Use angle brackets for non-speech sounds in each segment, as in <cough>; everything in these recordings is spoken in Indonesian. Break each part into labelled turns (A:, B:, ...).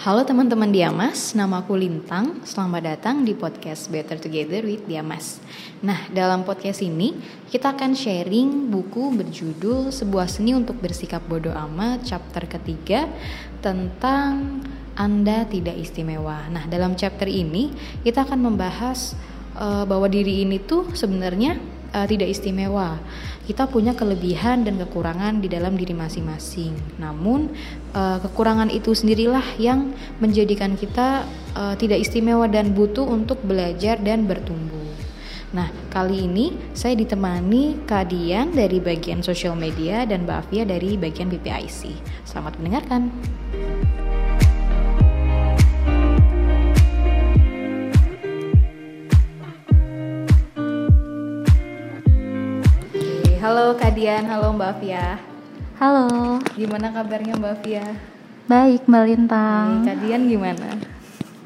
A: Halo teman-teman Diamas, nama aku Lintang. Selamat datang di podcast Better Together with Diamas. Nah, dalam podcast ini kita akan sharing buku berjudul Sebuah Seni untuk Bersikap Bodoh Amat chapter ketiga tentang Anda tidak istimewa. Nah, dalam chapter ini kita akan membahas uh, bahwa diri ini tuh sebenarnya uh, tidak istimewa. Kita punya kelebihan dan kekurangan di dalam diri masing-masing. Namun uh, kekurangan itu sendirilah yang menjadikan kita uh, tidak istimewa dan butuh untuk belajar dan bertumbuh. Nah, kali ini saya ditemani Kak Dian dari bagian sosial media dan Mbak Afia dari bagian BPIC. Selamat mendengarkan. Halo Kak Dian, halo Mbak Fia.
B: Halo.
A: Gimana kabarnya Mbak Fia?
B: Baik Mbak Lintang.
A: Kak Dian gimana?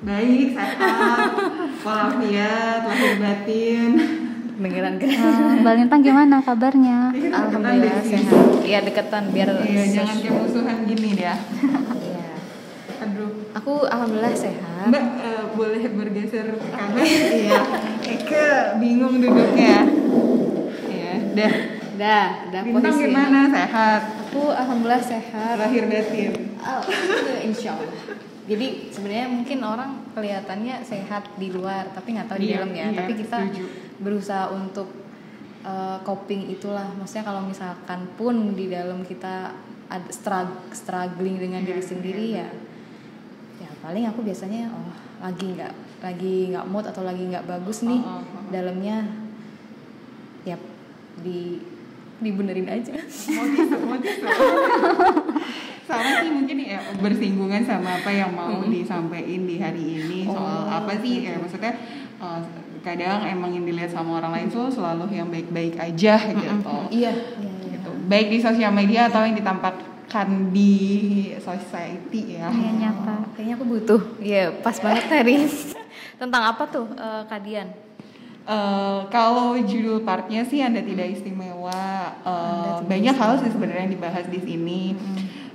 C: Baik, sehat. <laughs> Walafiat, lahir batin.
A: Dengeran kan?
B: Uh, Mbak Lintang gimana kabarnya?
A: Alhamdulillah sehat. Iya deketan biar
C: Iya, jangan kayak musuhan gini ya.
A: Iya.
C: Aduh.
A: Aku alhamdulillah sehat.
C: Mbak eh, boleh bergeser ke kanan? Iya. Eke bingung duduknya. Iya, dah.
A: Dah, dah
C: Bintang
A: posisi.
C: gimana? Sehat.
A: Aku alhamdulillah sehat.
C: Lahir batin.
A: Alhamdulillah, <laughs> insya Allah. Jadi sebenarnya mungkin orang kelihatannya sehat di luar, tapi nggak tahu di
C: Iya,
A: dalam ya.
C: iya,
A: tapi kita
C: setuju.
A: berusaha untuk uh, coping itulah. Maksudnya kalau misalkan pun di dalam kita ada strug- struggling dengan
C: Iya,
A: diri sendiri ya, ya paling aku biasanya oh lagi nggak lagi nggak mood atau lagi nggak bagus nih
C: Oh, oh, oh.
A: dalamnya, ya di dibenerin aja.
C: Mau tisu, mau tisu. Sama sih mungkin ya bersinggungan sama apa yang mau disampaikan di hari ini soal
A: Oh,
C: apa sih ya maksudnya eh, kadang emang yang dilihat sama orang lain tuh selalu yang baik-baik aja gitu.
A: Iya,
C: gitu. Baik di sosial media atau yang ditampakkan di society ya.
B: Iya nyata.
A: Kayaknya aku butuh. Iya, pas banget tadi. <laughs> Tentang apa tuh, eh, Kak
C: Eh, kalau judul partnya sih Anda tidak istimewa. Eh,
A: Anda tidak
C: banyak hal sih sebenarnya yang dibahas di sini.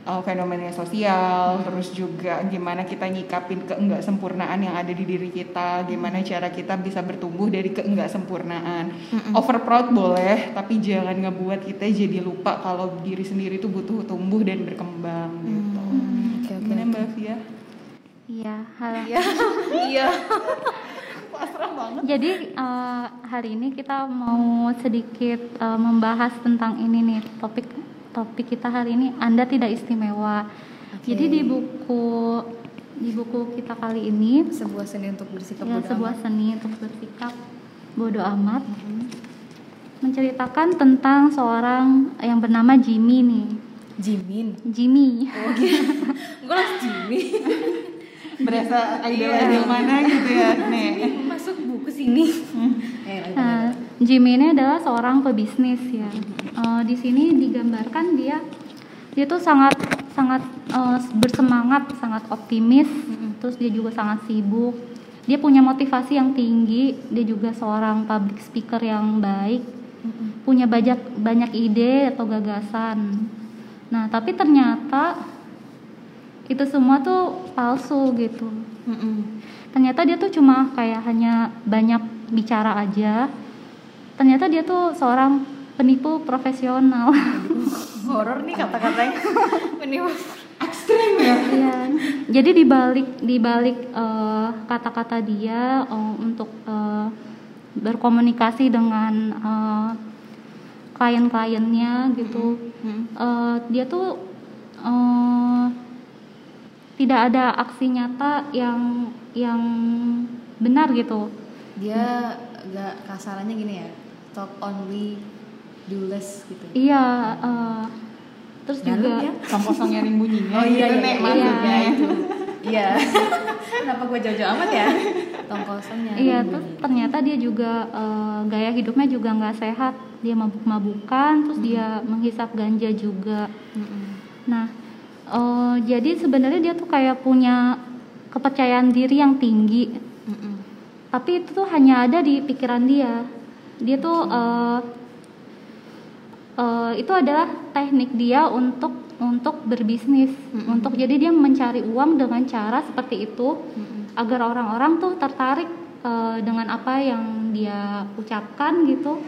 C: Eh, fenomena sosial, terus juga gimana kita nyikapin keenggak sempurnaan yang ada di diri kita, gimana cara kita bisa bertumbuh dari keenggak sempurnaan. Over proud boleh, tapi jangan ngebuat kita jadi lupa kalau diri sendiri itu butuh tumbuh dan berkembang gitu.
A: Oke, oke.
C: Gimana Mbak Fia?
B: Iya, halo.
A: Iya. <laughs> Iya. <laughs>
B: Jadi eh, hari ini kita mau sedikit eh, membahas tentang ini nih topik topik kita hari ini Anda tidak istimewa.
A: Oke.
B: Jadi di buku di buku kita kali ini
A: Sebuah seni untuk bersikap
B: ya,
A: bodoh
B: sebuah
A: amat.
B: seni untuk bersikap bodoh amat menceritakan tentang seorang yang bernama Jimmy nih.
A: Jimin.
B: Jimmy.
A: Oh, gitu. <laughs> Gue langsung Jimmy. <laughs>
C: Berasa
A: Iya.
C: idol-idol mana gitu ya, Nek.
A: Masuk buku sini.
B: Nah. Jimmy ini adalah seorang pebisnis ya. Eh, di sini digambarkan dia dia tuh sangat sangat eh, bersemangat, sangat optimis, terus dia juga sangat sibuk. Dia punya motivasi yang tinggi, dia juga seorang public speaker yang baik, punya banyak banyak ide atau gagasan. Nah, tapi ternyata itu semua tuh palsu gitu
A: Mm-mm.
B: Ternyata dia tuh cuma kayak hanya banyak bicara aja ternyata dia tuh seorang penipu profesional <laughs>
A: Horor nih kata-katanya. <laughs> Menipu.
C: Ekstrim ya.
B: Iya. jadi dibalik dibalik eh, kata-kata dia eh, untuk eh, berkomunikasi dengan eh, klien-kliennya gitu eh, dia tuh eh, tidak ada aksi nyata yang yang benar gitu
A: Dia gak kasarannya gini ya. Talk only, do less gitu.
B: Iya, eh, terus juga
A: ya?
C: Kosong nyaring bunyinya
A: Oh iya
C: gitu,
A: iya,
C: Nek,
A: iya,
C: maksudnya.
A: iya, itu. Iya. <laughs> Kenapa gue jauh-jauh amat ya? Tong kosongnya.
B: iya terus ternyata dia juga eh, gaya hidupnya juga nggak sehat. Dia mabuk-mabukan, terus dia menghisap ganja juga. Nah, eh, jadi sebenarnya dia tuh kayak punya kepercayaan diri yang tinggi, tapi itu tuh hanya ada di pikiran dia. Dia tuh eh, eh, itu adalah teknik dia untuk untuk berbisnis.
A: Mm-mm.
B: untuk jadi dia mencari uang dengan cara seperti itu
A: Mm-mm.
B: agar orang-orang tuh tertarik eh, dengan apa yang dia ucapkan gitu.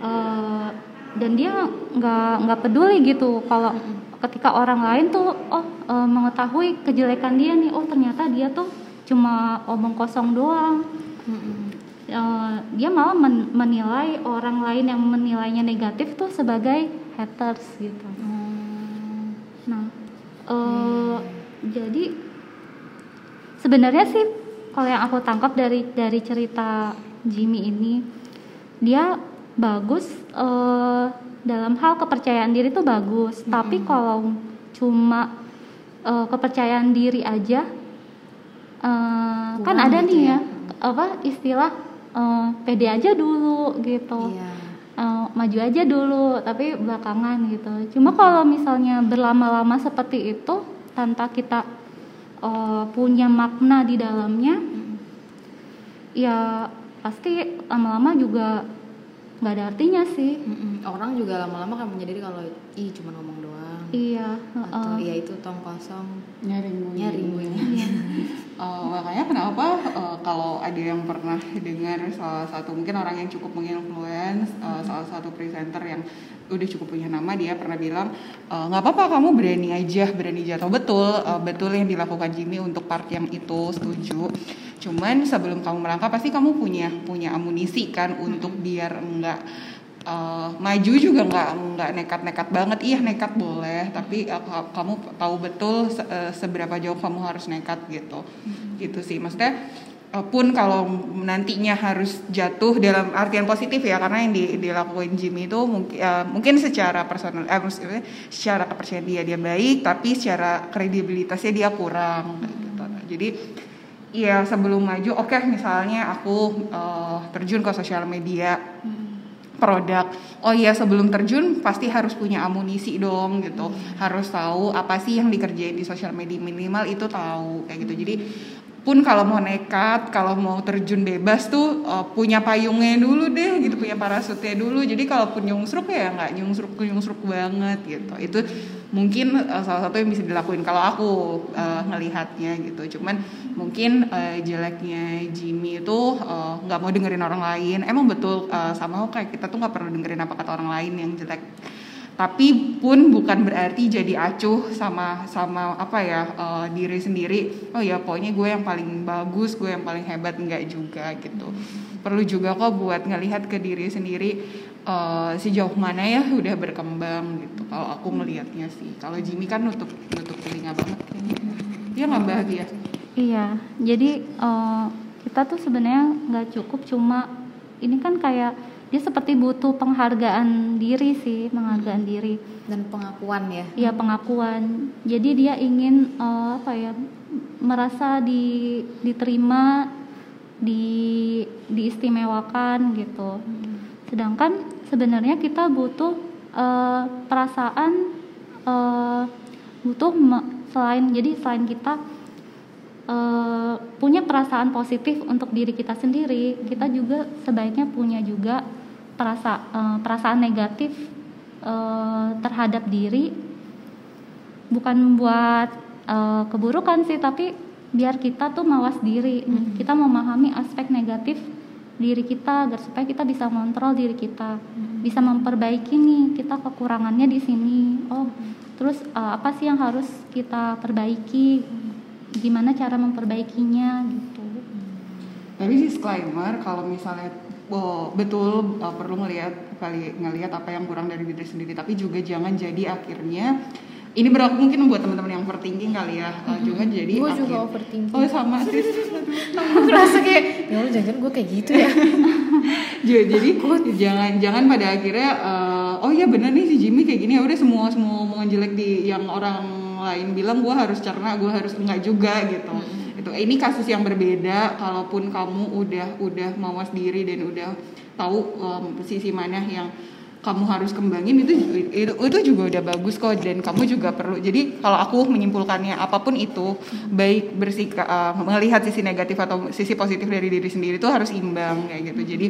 B: Eh, dan dia nggak nggak peduli gitu kalau ketika orang lain tuh oh eh, mengetahui kejelekan dia nih oh ternyata dia tuh cuma omong kosong doang
A: Mm-mm.
B: Eh, dia malah men- menilai orang lain yang menilainya negatif tuh sebagai haters gitu
A: Hmm.
B: nah eh, jadi sebenarnya sih kalau yang aku tangkap dari dari cerita Jimmy ini dia bagus eh, dalam hal kepercayaan diri tuh bagus. Tapi kalau cuma eh, kepercayaan diri aja eh, kan ada
A: gitu
B: nih
A: ya.
B: ya apa istilah eh, pede aja dulu gitu.
A: Iya.
B: Eh, maju aja dulu tapi belakangan gitu. Cuma kalau misalnya berlama-lama seperti itu tanpa kita eh, punya makna di dalamnya ya pasti lama-lama juga nggak ada artinya sih
A: Mm-mm. Orang juga lama-lama kan menyadari kalau ih cuma ngomong doang.
B: Iya
A: Atau
B: heeh.
A: ya itu tong kosong
C: nyaring bunyi.
A: nyaring bunyi. <laughs>
C: Eh, makanya kenapa eh, kalau ada yang pernah dengar salah satu mungkin orang yang cukup menginfluence eh, salah satu presenter yang udah cukup punya nama dia pernah bilang nggak apa-apa kamu berani aja berani jatuh betul eh, betul yang dilakukan Jimmy untuk part yang itu setuju cuman sebelum kamu melangkah pasti kamu punya punya amunisi kan untuk biar enggak eh, maju juga nggak nggak nekat-nekat banget. Iya nekat boleh tapi ka- kamu tahu betul se- eh, seberapa jauh kamu harus nekat gitu. Gitu sih. Maksudnya eh, pun kalau nantinya harus jatuh dalam artian positif ya karena yang di, dilakuin Jimmy itu mungkin mungkin secara personal eh, maksudnya secara kepercayaan dia dia baik tapi secara kredibilitasnya dia kurang kayak gitu jadi ya sebelum maju oke misalnya aku eh, terjun ke sosial media produk. Oh iya sebelum terjun pasti harus punya amunisi dong gitu. Harus tahu apa sih yang dikerjain di sosial media minimal itu tahu kayak gitu. Jadi pun kalau mau nekat, kalau mau terjun bebas tuh uh, punya payungnya dulu deh gitu, punya parasutnya dulu. Jadi kalaupun nyungsruk ya nggak nyungsruk nyungsruk banget gitu. Itu mungkin uh, salah satu yang bisa dilakuin kalau aku uh, ngelihatnya gitu. Cuman mungkin uh, jeleknya Jimmy itu uh, nggak mau dengerin orang lain. Emang betul uh, sama kayak kita tuh nggak perlu dengerin apa kata orang lain yang jelek tapi pun bukan berarti jadi acuh sama sama apa ya eh, diri sendiri. Oh ya pokoknya gue yang paling bagus gue yang paling hebat enggak juga gitu. Perlu juga kok buat ngelihat ke diri sendiri eh, sejauh mana ya udah berkembang gitu. Kalau aku ngelihatnya sih. Kalau Jimmy kan nutup nutup telinga banget kayaknya. Dia nggak bahagia
B: Iya, jadi eh, kita tuh sebenarnya nggak cukup cuma ini kan kayak dia seperti butuh penghargaan diri sih, penghargaan diri.
A: dan pengakuan ya.
B: Iya pengakuan. Jadi dia ingin eh, apa ya merasa di diterima, di diistimewakan gitu. Sedangkan sebenarnya kita butuh eh, perasaan eh, butuh selain jadi selain kita eh, punya perasaan positif untuk diri kita sendiri, kita juga sebaiknya punya juga perasa eh, perasaan negatif eh, terhadap diri, bukan buat eh, keburukan sih, tapi biar kita tuh mawas diri, kita memahami aspek negatif diri kita agar supaya kita bisa mengontrol diri kita, bisa memperbaiki nih kita kekurangannya di sini. Oh, terus eh, apa sih yang harus kita perbaiki? Gimana cara memperbaikinya gitu.
C: Tapi disclaimer kalau misalnya oh, betul uh, perlu ngelihat kali ngelihat apa yang kurang dari diri sendiri, tapi juga jangan jadi akhirnya ini berlaku mungkin buat teman-teman yang overthinking kali ya, uh, juga jadi
A: Gue juga overthinking.
C: Oh sama sih. <laughs> <laughs>
A: Merasa kayak ya Allah jangan gue kayak gitu ya.
C: Ja- <laughs> jadi jangan jangan pada akhirnya uh, oh iya bener nih si Jimmy kayak gini. Ya udah semua semua omongan jelek di yang orang lain bilang gue harus cerna gue harus enggak juga gitu itu ini kasus yang berbeda kalaupun kamu udah udah mawas diri dan udah tahu um, sisi mana yang kamu harus kembangin itu itu itu juga udah bagus kok dan kamu juga perlu. Jadi kalau aku menyimpulkannya apa pun itu baik bersikap uh, melihat sisi negatif atau sisi positif dari diri sendiri itu harus imbang kayak gitu. Jadi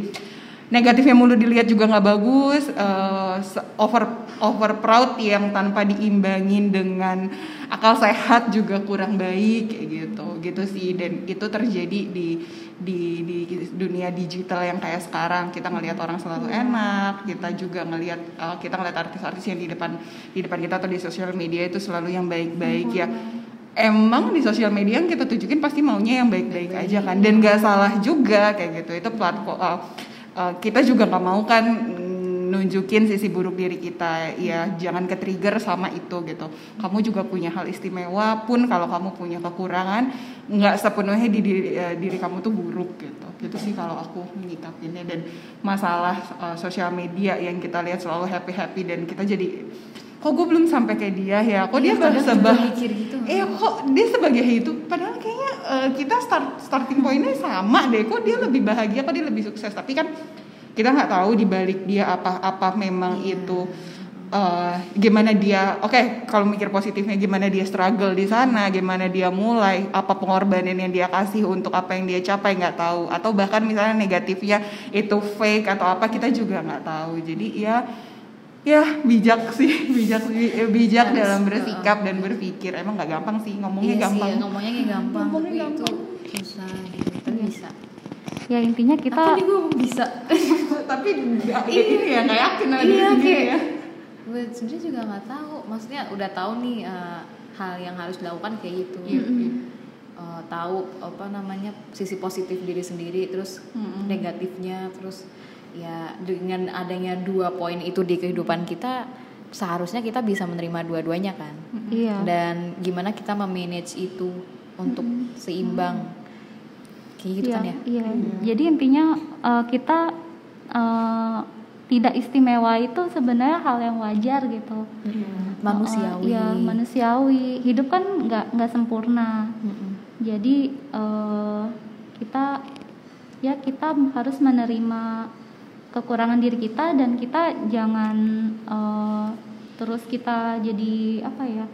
C: negatifnya mulu dilihat juga nggak bagus uh, over over proud yang tanpa diimbangin dengan akal sehat juga kurang baik kayak gitu. Gitu sih. Dan itu terjadi di di di dunia digital yang kayak sekarang. Kita ngelihat orang selalu enak kita juga ngelihat uh, kita ngelihat artis-artis yang di depan di depan kita atau di sosial media itu selalu yang baik-baik ya. Emang di sosial media yang kita tunjukin pasti maunya yang baik-baik aja kan. Dan gak salah juga kayak gitu. Itu platform uh, uh, kita juga nggak mau kan nunjukin sisi buruk diri kita. Ya jangan ke trigger sama itu gitu. Kamu juga punya hal istimewa pun kalau kamu punya kekurangan nggak sepenuhnya di diri, uh, diri kamu tuh buruk gitu. Gitu sih kalau aku menyikapinnya dan masalah uh, sosial media yang kita lihat selalu happy happy dan kita jadi kok gue belum sampai kayak dia ya? Kok iya, dia sebah gitu eh kok dia sebagai itu padahal uh, kita start starting pointnya sama deh. Kok dia lebih bahagia kok dia lebih sukses? Tapi kan kita nggak tahu di balik dia apa apa memang yeah. itu uh, gimana dia oke okay, kalau mikir positifnya gimana dia struggle di sana gimana dia mulai apa pengorbanan yang dia kasih untuk apa yang dia capai nggak tahu. Atau bahkan misalnya negatifnya itu fake atau apa kita juga nggak tahu. Jadi ya ya bijak sih <laughs> bijak eh, bijak ya, dalam bersikap dan berpikir. Emang nggak gampang sih ngomongnya
A: iya
C: gampang.
A: sih, ngomongnya gampang ngomongnya gampang itu susah gitu tapi iya. bisa.
B: Ya intinya kita
A: tapi gue bisa. <laughs>
C: Tapi nggak ini ya nggak yakin ada
A: iya, kayak, ya. gue sebenarnya juga nggak tahu. Maksudnya udah tahu nih uh, hal yang harus dilakukan kayak gitu. Mm -hmm. uh, tahu apa namanya sisi positif diri sendiri terus mm -hmm. negatifnya terus ya dengan adanya dua poin itu di kehidupan kita seharusnya kita bisa menerima dua-duanya kan
B: iya.
A: dan gimana kita memanage itu untuk mm-hmm. seimbang kayak gitu
B: iya,
A: kan ya
B: iya hmm. jadi intinya uh, kita uh, tidak istimewa itu sebenarnya hal yang wajar gitu
A: hmm. manusiawi
B: uh, ya manusiawi hidup kan nggak nggak sempurna hmm. jadi uh, kita ya kita harus menerima kekurangan diri kita dan kita jangan uh, terus kita jadi apa ya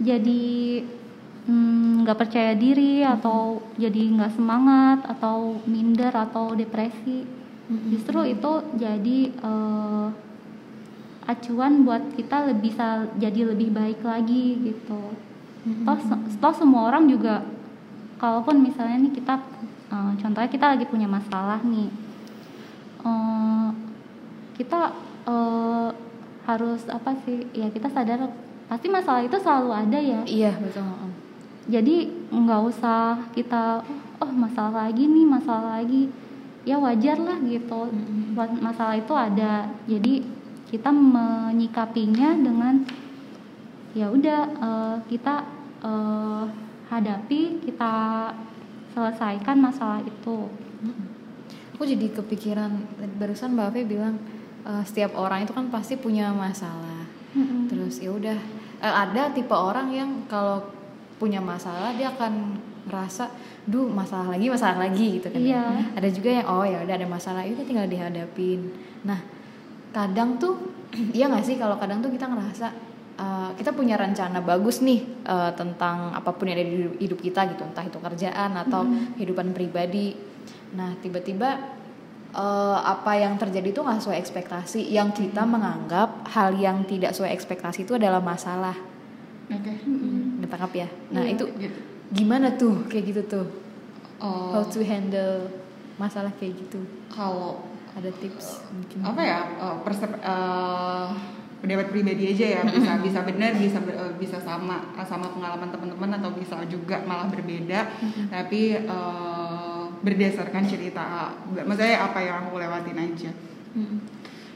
B: jadi mm, nggak hmm, percaya diri atau jadi nggak semangat atau minder atau depresi hmm. justru itu jadi uh, acuan buat kita lebih bisa jadi lebih baik lagi gitu hmm. toh, toh semua orang juga kalaupun misalnya nih kita uh, contohnya kita lagi punya masalah nih uh, kita uh, harus apa sih? Ya kita sadar pasti masalah itu selalu ada ya.
A: Iya betul
B: jadi nggak usah kita oh masalah lagi nih masalah lagi. Ya wajar lah gitu. Masalah itu ada. Jadi kita menyikapinya dengan ya udah uh, kita uh, hadapi kita selesaikan masalah itu
A: aku jadi kepikiran barusan mbak Fe bilang uh, setiap orang itu kan pasti punya masalah mm-hmm. terus ya udah uh, ada tipe orang yang kalau punya masalah dia akan merasa duh masalah lagi masalah lagi gitu kan
B: yeah.
A: ada juga yang oh ya udah ada masalah itu tinggal dihadapin nah kadang tuh <clears throat> iya nggak sih kalau kadang tuh kita ngerasa uh, kita punya rencana bagus nih uh, tentang apa pun yang ada di hidup kita gitu entah itu kerjaan atau mm-hmm. kehidupan pribadi Nah tiba-tiba uh, apa yang terjadi itu nggak sesuai ekspektasi. Yang kita hmm. menganggap hal yang tidak sesuai ekspektasi itu adalah masalah.
C: Oke. Okay. Hmm.
A: Ditangkap ya. Nah yeah, itu gitu. gimana tuh kayak gitu tuh?
C: Uh,
A: How to handle masalah kayak gitu?
C: Kalau
A: ada tips
C: uh, mungkin apa ya uh, persep uh, pendapat pribadi aja ya bisa bisa benar bisa bisa sama sama pengalaman teman-teman atau bisa juga malah berbeda tapi uh, berdasarkan cerita maksudnya apa yang aku lewatin aja.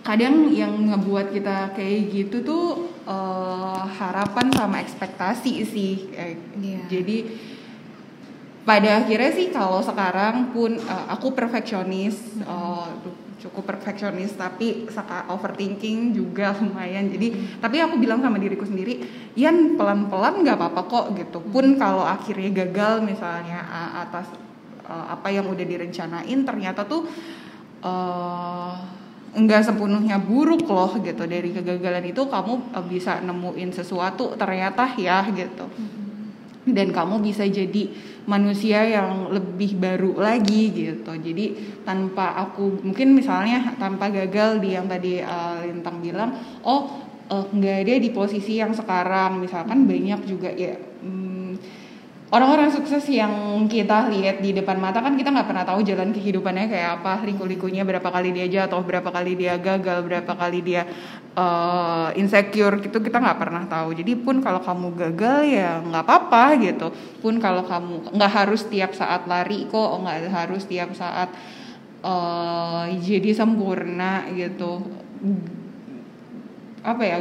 C: Kadang yang ngebuat kita kayak gitu tuh uh, harapan sama ekspektasi sih yeah. jadi pada akhirnya sih kalau sekarang pun uh, aku perfeksionis uh, cukup perfeksionis tapi overthinking juga <laughs> lumayan. Jadi hmm. tapi aku bilang sama diriku sendiri Yan pelan-pelan nggak apa-apa kok gitu. Pun kalau akhirnya gagal misalnya atas uh, apa yang udah direncanain ternyata tuh uh, enggak sepenuhnya buruk loh gitu. Dari kegagalan itu kamu uh, bisa nemuin sesuatu ternyata ya gitu. Dan kamu bisa jadi manusia yang lebih baru lagi gitu. Jadi tanpa aku mungkin misalnya tanpa gagal di yang tadi uh, Lintang bilang oh nggak uh, ada di posisi yang sekarang. Misalkan banyak juga ya hmm, orang-orang sukses yang kita lihat di depan mata kan kita nggak pernah tahu jalan kehidupannya kayak apa liku-likunya berapa kali dia jatuh berapa kali dia gagal berapa kali dia uh, insecure gitu kita nggak pernah tahu. Jadi pun kalau kamu gagal ya nggak apa-apa gitu. Pun kalau kamu nggak harus tiap saat lari kok nggak harus tiap saat uh, jadi sempurna gitu. Apa ya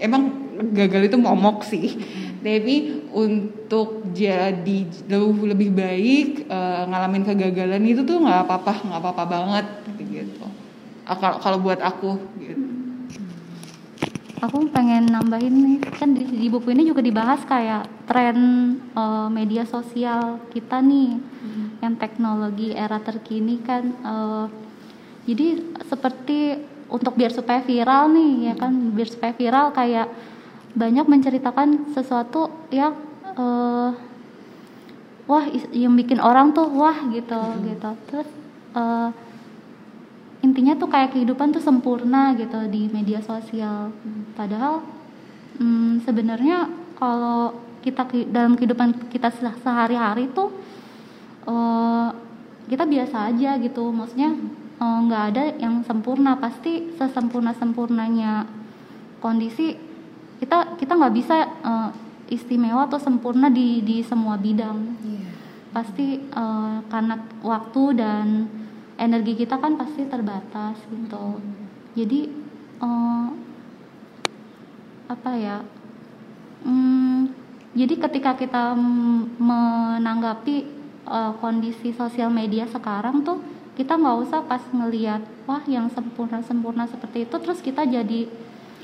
C: emang gagal itu momok sih. Tapi untuk jadi lebih lebih baik uh, ngalamin kegagalan itu tuh nggak apa-apa nggak apa-apa banget gitu. Kalau buat aku gitu.
B: Aku pengen nambahin nih kan di, di buku ini juga dibahas kayak tren uh, media sosial kita nih hmm. yang teknologi era terkini kan uh, jadi seperti untuk biar supaya viral nih ya kan? Biar supaya viral kayak banyak menceritakan sesuatu yang uh, wah yang bikin orang tuh wah gitu hmm. gitu. Terus uh, intinya tuh kayak kehidupan tuh sempurna gitu di media sosial. Padahal hmm, sebenarnya kalau kita dalam kehidupan kita sehari-hari tuh uh, kita biasa aja gitu. Maksudnya nggak uh, ada yang sempurna. Pasti sesempurna sempurnanya kondisi kita kita nggak bisa uh, istimewa atau sempurna di di semua bidang. Yeah. pasti uh, karena waktu dan energi kita kan pasti terbatas gitu. Jadi uh, apa ya um, jadi ketika kita menanggapi uh, kondisi sosial media sekarang tuh kita nggak usah pas ngelihat wah yang sempurna sempurna seperti itu terus kita jadi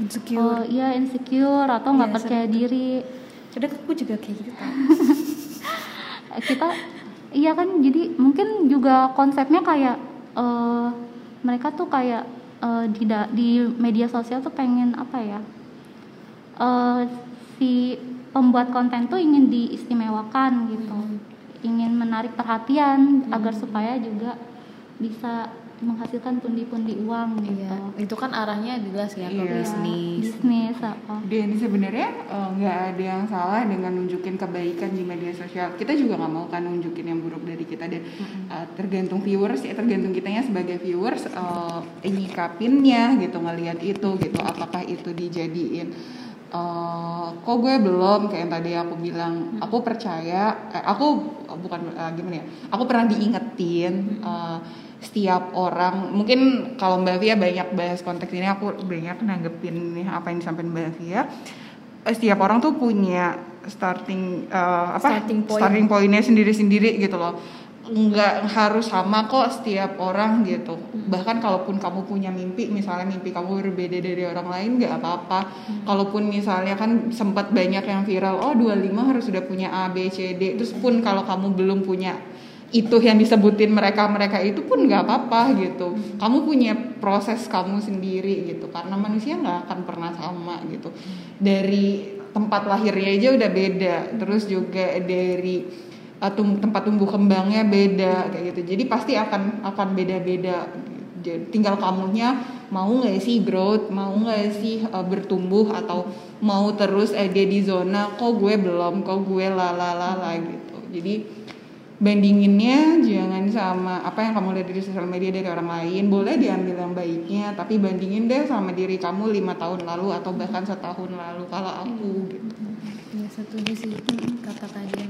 A: insecure. uh,
B: ya insecure atau nggak ya, percaya diri.
A: Jadi aku juga kayak gitu <laughs>
B: kita iya kan jadi mungkin juga konsepnya kayak uh, mereka tuh kayak uh, di di media sosial tuh pengen apa ya uh, si pembuat konten tuh ingin diistimewakan gitu. Hmm. ingin menarik perhatian hmm. agar supaya juga bisa menghasilkan pundi-pundi uang gitu. Iya,
A: itu kan arahnya jelas ya ke iya. bisnis.
B: Bisnis apa?
C: Dan sebenarnya eh, nggak uh, ada yang salah dengan nunjukin kebaikan di media sosial. Kita juga nggak mau kan nunjukin yang buruk dari kita dan mm-hmm. uh, tergantung viewers ya tergantung kitanya sebagai viewers uh, nyikapinnya gitu ngelihat itu gitu. Apakah itu dijadiin uh, kok gue belum kayak yang tadi aku bilang aku percaya eh, aku bukan uh, gimana ya aku pernah diingetin uh, setiap orang. Mungkin kalau Mbak Via banyak bahas konteks ini aku banyak nanggepin nih apa yang disampaikan Mbak Via. Eh, setiap orang tuh punya starting uh, apa? Starting, point. starting pointnya sendiri-sendiri gitu loh. Nggak harus sama kok setiap orang gitu. Bahkan kalaupun kamu punya mimpi misalnya mimpi kamu berbeda dari orang lain nggak apa-apa. Hmm. kalaupun misalnya kan sempat banyak yang viral oh 25 harus sudah punya A B C D. Terus pun kalau kamu belum punya itu yang disebutin mereka mereka itu pun nggak apa-apa gitu. Kamu punya proses kamu sendiri gitu karena manusia nggak akan pernah sama gitu. Dari tempat lahirnya aja udah beda terus juga dari uh, tempat tumbuh kembangnya beda kayak gitu. Jadi pasti akan akan beda-beda. Tinggal kamunya mau nggak sih growth mau nggak sih uh, bertumbuh atau mau terus ada di zona kok gue belum kok gue lalala gitu. Jadi bandinginnya jangan sama apa yang kamu lihat dari sosial media dari orang lain. Boleh diambil yang baiknya tapi bandingin deh sama diri kamu lima tahun lalu atau bahkan setahun lalu kalau aku gitu.
A: Ya setuju sih kata kalian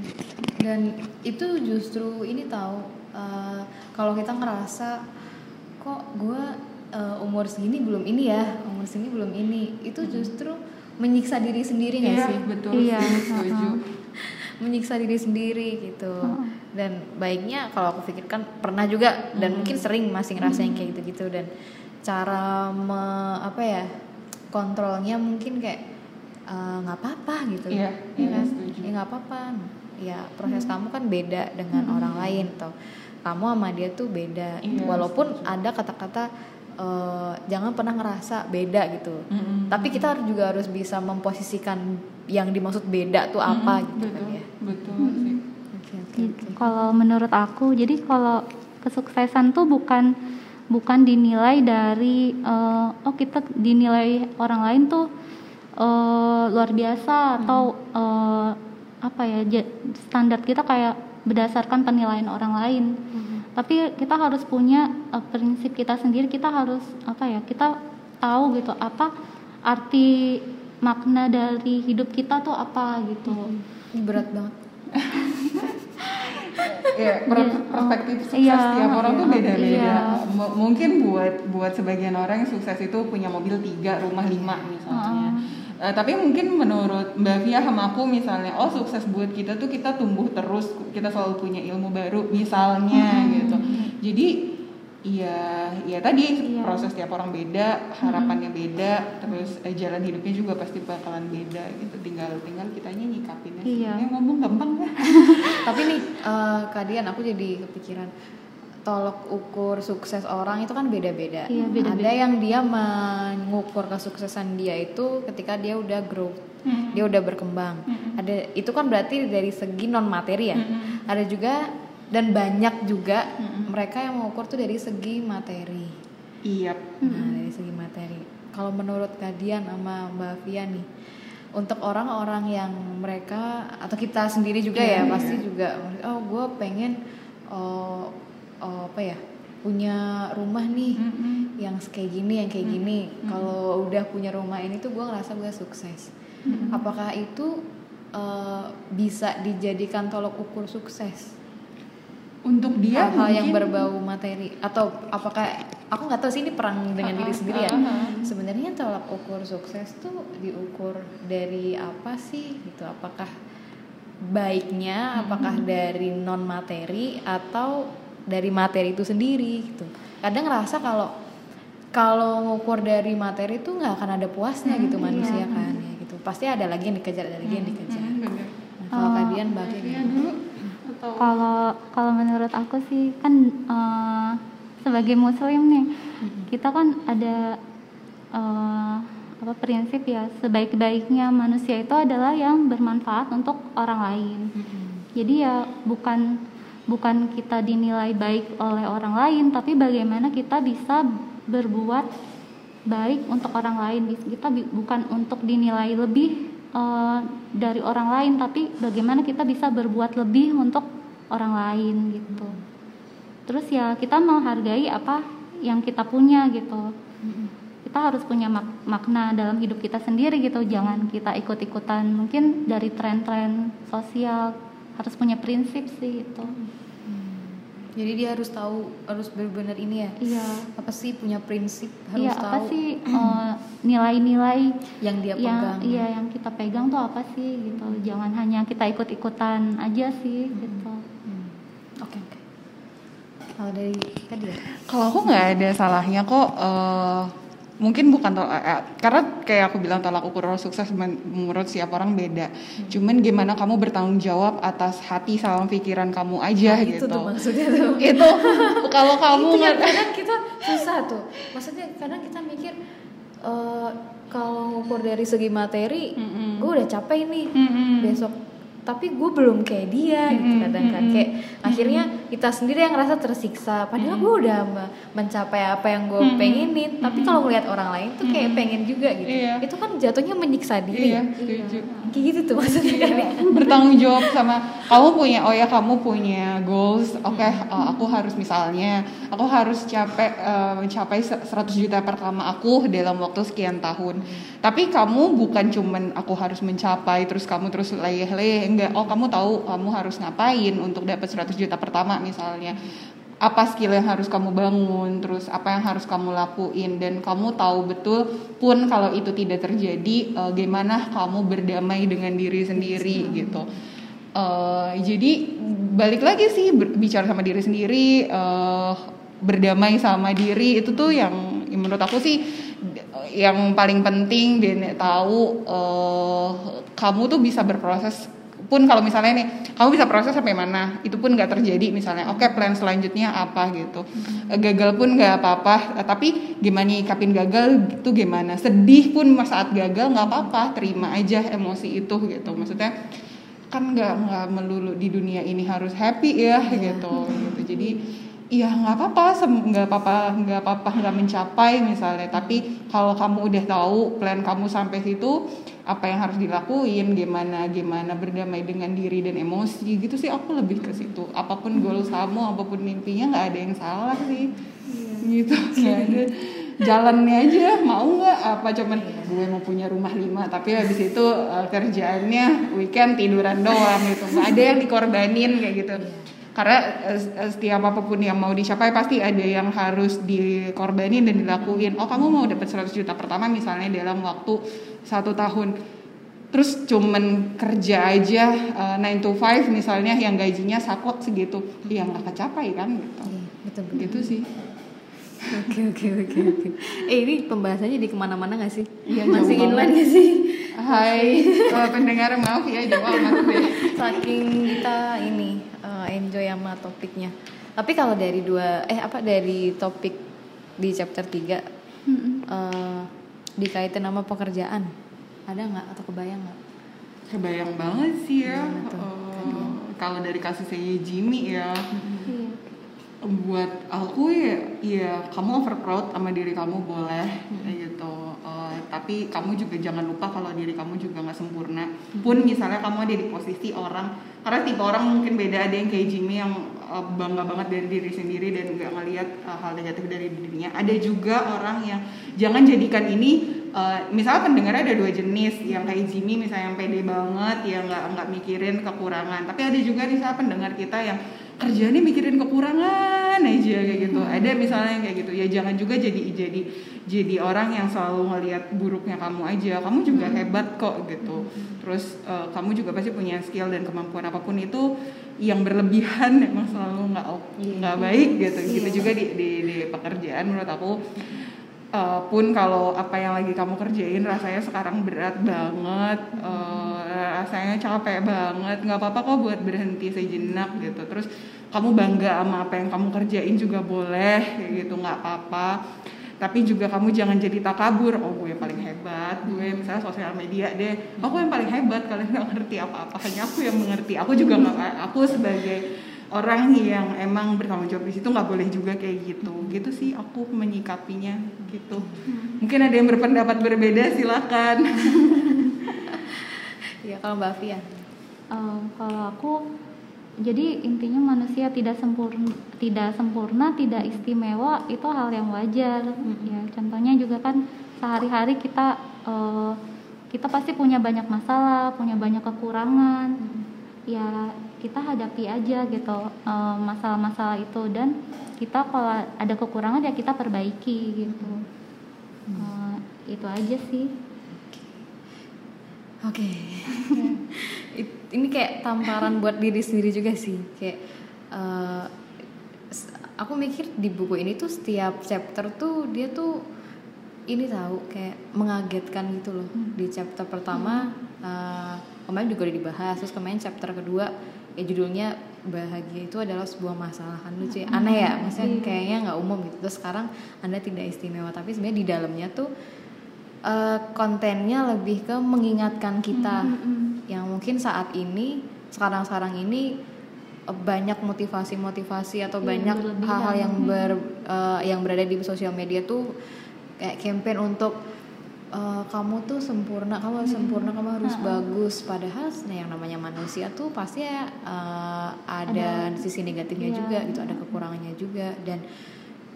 A: dan itu justru ini tahu uh, kalau kita ngerasa kok gue uh, umur segini belum ini ya umur segini belum ini itu justru menyiksa diri sendiri nggak
C: iya,
A: sih?
C: betul. Iya setuju. <laughs>
A: menyiksa diri sendiri gitu dan baiknya kalau aku pikirkan pernah juga dan hmm. mungkin sering masih ngerasain hmm. kayak gitu-gitu dan cara me, apa ya kontrolnya mungkin kayak eh, nggak uh, apa-apa gitu
C: iya,
A: ya kan ya nggak apa-apa ya proses hmm. kamu kan beda dengan hmm. orang lain atau kamu sama dia tuh beda iya, walaupun setuju. ada kata-kata eh, jangan pernah ngerasa beda gitu
C: Mm-mm.
A: tapi kita juga harus bisa memposisikan yang dimaksud beda tuh apa
C: Mm-mm,
A: gitu kan
C: betul,
A: ya
C: betul sih
A: oke oke
B: Gitu. Kalau menurut aku, jadi kalau kesuksesan tuh bukan bukan dinilai dari eh, oh kita dinilai orang lain tuh eh, luar biasa atau eh, apa ya standar kita kayak berdasarkan penilaian orang lain. Tapi kita harus punya eh, prinsip kita sendiri. Kita harus apa ya? Kita tahu gitu apa arti makna dari hidup kita tuh apa gitu.
A: Ini berat banget
C: ya per- perspektif sukses
B: Iya,
C: tiap orang tuh
B: iya,
C: beda-beda.
B: Iya.
C: Mungkin buat buat sebagian orang yang sukses itu punya mobil tiga rumah lima misalnya. Eh, tapi mungkin menurut Mbak Via sama aku misalnya oh sukses buat kita tuh kita tumbuh terus kita selalu punya ilmu baru misalnya gitu. Jadi Iya, iya tadi
B: Iya.
C: proses tiap orang beda, harapannya beda, terus eh, jalan hidupnya juga pasti bakalan beda gitu. Tinggal tinggal kitanya nyikapinnya.
B: Iya.
C: Ya, ngomong gampang lah. <laughs>
A: tapi nih eh, Kadian aku jadi kepikiran tolok ukur sukses orang itu kan beda-beda.
B: Iya, beda-beda.
A: Ada yang dia mengukur kesuksesan dia itu ketika dia udah grow,
C: Mm.
A: dia udah berkembang. Ada itu kan berarti dari segi non materi ya.
C: Mm-mm.
A: Ada juga dan banyak juga
C: Mm-mm.
A: mereka yang mengukur tuh dari segi materi.
C: Iya.
A: Nah, dari segi materi. Kalau menurut Kadian sama Mbak Fia nih, untuk orang-orang yang mereka atau kita sendiri juga
C: Iya,
A: ya
C: iya.
A: pasti juga, oh gue pengen oh, oh, apa ya punya rumah nih
C: Mm-mm.
A: yang kayak gini, yang kayak gini. Kalau udah punya rumah ini tuh gue ngerasa gue sukses. Apakah itu eh, bisa dijadikan tolok ukur sukses?
C: Untuk dia
A: hal-hal yang
C: mungkin-
A: berbau materi atau apakah aku nggak tahu sih ini perang dengan diri
C: Ah,
A: sendiri ya.
C: ah, ah.
A: sebenarnya tolak ukur sukses tuh diukur dari apa sih gitu? Apakah baiknya apakah dari non materi atau dari materi itu sendiri gitu? Kadang ngerasa kalau kalau ngukur dari materi tuh nggak akan ada puasnya gitu manusia kan ya gitu. Pasti ada lagi yang dikejar ada lagi yang dikejar.
C: Mm, bener.
A: Nah, kalau kalian
C: Iya
A: bagaimana
C: atau
B: Kalau kalau menurut aku sih kan eh, sebagai muslim nih kita kan ada eh, apa prinsip ya sebaik-baiknya manusia itu adalah yang bermanfaat untuk orang lain. Jadi ya bukan bukan kita dinilai baik oleh orang lain tapi bagaimana kita bisa berbuat baik untuk orang lain. Kita bukan untuk dinilai lebih eh, dari orang lain tapi bagaimana kita bisa berbuat lebih untuk orang lain gitu. Terus ya kita menghargai apa yang kita punya gitu. Kita harus punya mak- makna dalam hidup kita sendiri gitu. Jangan kita ikut-ikutan mungkin dari tren-tren sosial. Harus punya prinsip sih itu.
A: Jadi dia harus tahu harus benar-benar ini ya
B: Iya.
A: apa sih punya prinsip harus
B: Iya,
A: tahu
B: apa sih eh, nilai-nilai
A: yang dia
B: yang
A: pegang
B: iya yang kita pegang tuh apa sih gitu. Jangan hanya kita ikut-ikutan aja sih gitu.
A: Hmm. oke oke kalau dari tadi ya
C: Kalau aku nggak ada salahnya kok. eh, mungkin bukan tol- eh, eh, karena kayak aku bilang tolak ukur orang sukses men- menurut siap orang beda. Cuman gimana kamu bertanggung jawab atas hati sama pikiran kamu aja
A: itu
C: gitu.
A: tuh maksudnya tuh <laughs>
C: itu kalau kamu
A: itu yang kadang kita susah tuh maksudnya kadang kita mikir eh, kalau ngukur dari segi materi
C: Mm-mm.
A: gue udah capek nih
C: Mm-mm.
A: besok tapi gue belum kayak dia gitu
C: Mm-mm,
A: kadang kan. kayak akhirnya kita sendiri yang ngerasa tersiksa. Padahal gue udah me- mencapai apa yang gue pengenin. Tapi kalau ngeliat orang lain tuh kayak pengen juga gitu.
C: Iya.
A: itu kan jatuhnya menyiksa diri.
C: Iya, setuju.
A: kayak gitu tuh maksudnya. Kan ya.
C: bertanggung jawab sama kamu punya oh ya kamu punya goals. Oke uh, aku harus misalnya aku harus capek uh, mencapai se- 100 juta pertama aku dalam waktu sekian tahun. Tapi kamu bukan cuman aku harus mencapai terus kamu terus leyeh-leyeh enggak. Oh kamu tahu kamu harus ngapain untuk dapat 100 juta pertama misalnya. Apa skill yang harus kamu bangun, terus apa yang harus kamu lakuin, dan kamu tahu betul pun kalau itu tidak terjadi, eh, gimana kamu berdamai dengan diri sendiri gitu. Eh, jadi balik lagi sih bicara sama diri sendiri, eh, berdamai sama diri itu tuh yang menurut aku sih yang paling penting dan tahu eh, kamu tuh bisa berproses pun kalau misalnya nih kamu bisa proses sampai mana? Itu pun nggak terjadi misalnya. Oke plan selanjutnya apa gitu. Eh, gagal pun nggak apa-apa. Eh, tapi gimana nyikapin gagal itu gimana? Sedih pun saat gagal nggak apa-apa. Terima aja emosi itu gitu. Maksudnya kan nggak nggak melulu di dunia ini harus happy ya gitu. Gitu. Jadi Iya nggak apa-apa, nggak apa-apa, nggak apa-apa nggak mencapai misalnya. Tapi kalau kamu udah tahu plan kamu sampai situ, apa yang harus dilakuin, gimana gimana berdamai dengan diri dan emosi gitu sih aku lebih ke situ. Apa pun goals kamu, apa pun mimpinya nggak ada yang salah sih. Gitu <laughs> nggak ada. Jalannya aja mau nggak apa cuman gue mau punya rumah lima tapi habis itu eh, kerjaannya weekend tiduran doang gitu nggak ada yang dikorbanin kayak gitu karena eh, eh, setiap apa pun yang mau dicapai pasti ada yang harus dikorbanin dan dilakuin oh kamu mau dapat 100 juta pertama misalnya dalam waktu satu tahun terus cuman kerja aja eh, 9 to 5 misalnya yang gajinya saklek segitu ya nggak kecapai kan gitu
A: Iya, betul betul.
C: gitu sih
A: Oke oke oke oke. Eh ini pembahasannya di ke mana-mana gak sih?
C: Iya,
A: Masih inline gak sih?
C: Hai pendengar maaf ya deh
A: Saking kita ini enjoy sama topiknya. Tapi kalau dari dua eh apa dari topik di chapter 3
B: Mm-mm.
A: eh dikaitin sama pekerjaan ada nggak atau kebayang nggak?
C: kebayang banget sih ya Eh, kalau dari kasusnya Jimmy ya
B: Iya.
C: buat aku ya ya kamu over proud sama diri kamu boleh kayak gitu Eh, tapi kamu juga jangan lupa kalau diri kamu juga nggak sempurna. Pun misalnya kamu ada di posisi orang karena tipe orang mungkin beda ada yang kayak Jimmy yang eh, bangga banget dari diri sendiri dan nggak ngelihat eh, hal negatif dari dirinya. Ada juga orang yang jangan jadikan ini eh, misalnya pendengarnya ada dua jenis yang kayak Jimmy misalnya yang pede banget yang nggak nggak mikirin kekurangan. Tapi ada juga misalnya pendengar kita yang kerjanya mikirin kekurangan aja kayak gitu. Ada misalnya yang kayak gitu. Ya jangan juga jadi jadi jadi orang yang selalu ngelihat buruknya kamu aja. Kamu juga hebat kok gitu. Terus eh, kamu juga pasti punya skill dan kemampuan apa pun itu yang berlebihan <laughs> emang selalu nggak nggak baik gitu. Gitu juga di, di di pekerjaan menurut aku. Eh, pun kalau apa yang lagi kamu kerjain rasanya sekarang berat banget rasanya capek banget. Nggak apa-apa kok buat berhenti sejenak gitu. Terus kamu bangga sama apa yang kamu kerjain juga boleh gitu nggak apa-apa. Tapi juga kamu jangan jadi takabur oh gue yang paling hebat. Gue misalnya sosial media deh. Aku yang paling hebat. Kalian nggak ngerti apa-apa. Hanya aku yang mengerti. Aku juga nggak aku sebagai orang yang emang bertanggung jawab di situ nggak boleh juga kayak gitu. Gitu sih aku menyikapinya gitu. Mungkin ada yang berpendapat berbeda silakan <laughs>
A: Iya kalau Mbak Fia.
B: Eh, kalau aku jadi intinya manusia tidak sempurna tidak sempurna tidak istimewa itu hal yang wajar. Ya contohnya juga kan sehari-hari kita eh, kita pasti punya banyak masalah punya banyak kekurangan. Ya kita hadapi aja gitu eh, masalah-masalah itu. Dan kita kalau ada kekurangan ya kita perbaiki gitu. Eh, itu aja sih
A: Oke. <laughs> It- Ini kayak tamparan buat diri sendiri juga sih. Kayak s- aku mikir di buku ini tuh setiap chapter tuh dia tuh ini tahu kayak mengagetkan gitu loh. Di chapter pertama eh, kemarin juga udah dibahas. Terus kemarin chapter kedua ya judulnya bahagia itu adalah sebuah masalah kan lucu ya. aneh ya maksudnya kayaknya nggak umum gitu terus sekarang anda tidak istimewa tapi sebenarnya di dalamnya tuh eh, kontennya lebih ke mengingatkan kita. Yang mungkin saat ini sekarang-sekarang ini eh, banyak motivasi-motivasi atau
B: Iya,
A: banyak hal-hal yang ber eh, yang berada di sosial media tuh kayak campaign untuk eh, kamu tuh sempurna, kamu harus sempurna, kamu harus bagus. Padahal nah yang namanya manusia tuh pasti ya, eh, ada, sisi negatifnya
B: Iya.
A: juga gitu, ada kekurangannya juga. Dan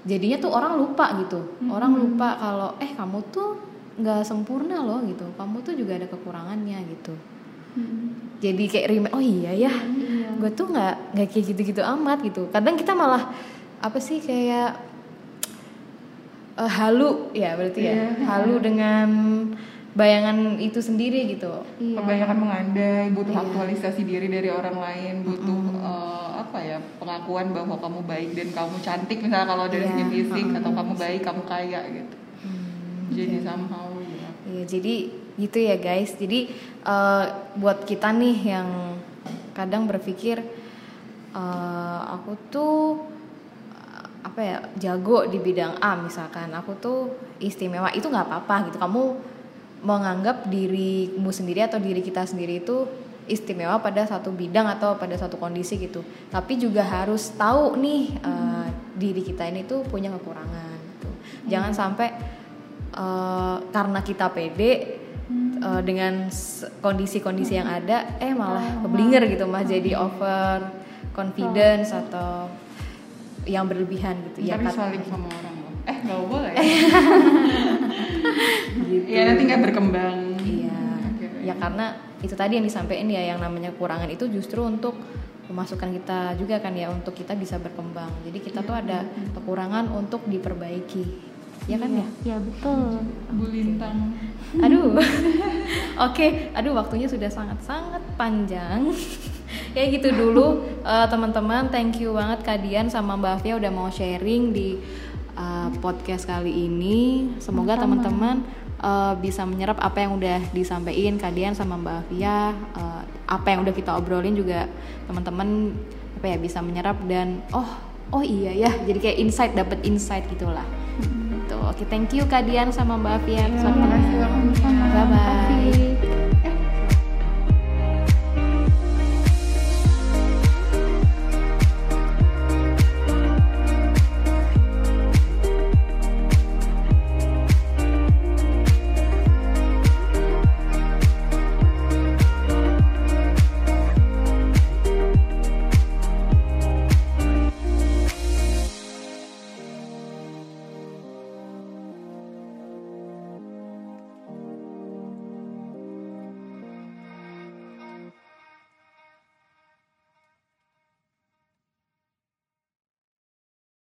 A: jadinya tuh orang lupa gitu. Orang lupa kalau eh kamu tuh nggak sempurna loh gitu. Kamu tuh juga ada kekurangannya gitu. Jadi kayak remind, oh iya ya,
B: Iya.
A: gue tuh nggak nggak kayak gitu-gitu amat gitu. Kadang kita malah apa sih kayak eh, halu ya berarti ya,
C: Iya.
A: halu dengan bayangan itu sendiri gitu.
B: Iya.
C: kebanyakan mengandai butuh
A: Iya.
C: aktualisasi diri dari orang lain butuh eh, apa ya pengakuan bahwa kamu baik dan kamu cantik misalnya kalau dari
A: Iya,
C: segi fisik
A: mm-mm.
C: atau kamu baik kamu kaya gitu jadi somehow ya
A: Iya, jadi gitu ya guys. Jadi eh, buat kita nih yang kadang berpikir eh, aku tuh apa ya jago di bidang A misalkan. Aku tuh istimewa itu nggak apa-apa gitu. Kamu menganggap dirimu sendiri atau diri kita sendiri itu istimewa pada satu bidang atau pada satu kondisi gitu. Tapi juga harus tahu nih eh, diri kita ini tuh punya kekurangan gitu. Jangan sampai eh, karena kita pede eh, dengan s- kondisi-kondisi yang ada eh malah keblinger gitu mah jadi over confidence atau yang berlebihan gitu ya
C: Ntar
A: kan
C: disalib sama orang loh. Eh nggak boleh. <laughs> <laughs>
A: gitu.
C: Iya nanti nggak berkembang.
A: Iya.
C: Oke.
A: Ya karena itu tadi yang disampaikan ya yang namanya kekurangan itu justru untuk memasukkan kita juga kan ya untuk kita bisa berkembang. Jadi kita tuh ada kekurangan untuk diperbaiki. Ya kan ya?
B: ya betul
C: Bu Lintang.
A: Aduh. <laughs> Oke, aduh waktunya sudah sangat-sangat panjang. <laughs> Kayak gitu dulu eh, teman-teman, thank you banget Kadian sama Mbak Afia udah mau sharing di eh, podcast kali ini. Semoga teman-teman eh, bisa menyerap apa yang udah disampaikan Kadian sama Mbak Afia, eh, apa yang udah kita obrolin juga teman-teman apa ya bisa menyerap dan oh oh iya ya, jadi kayak insight dapat insight gitulah. Oke, thank you Kadian sama Mbak
C: banget.
B: sama
A: Bye-bye.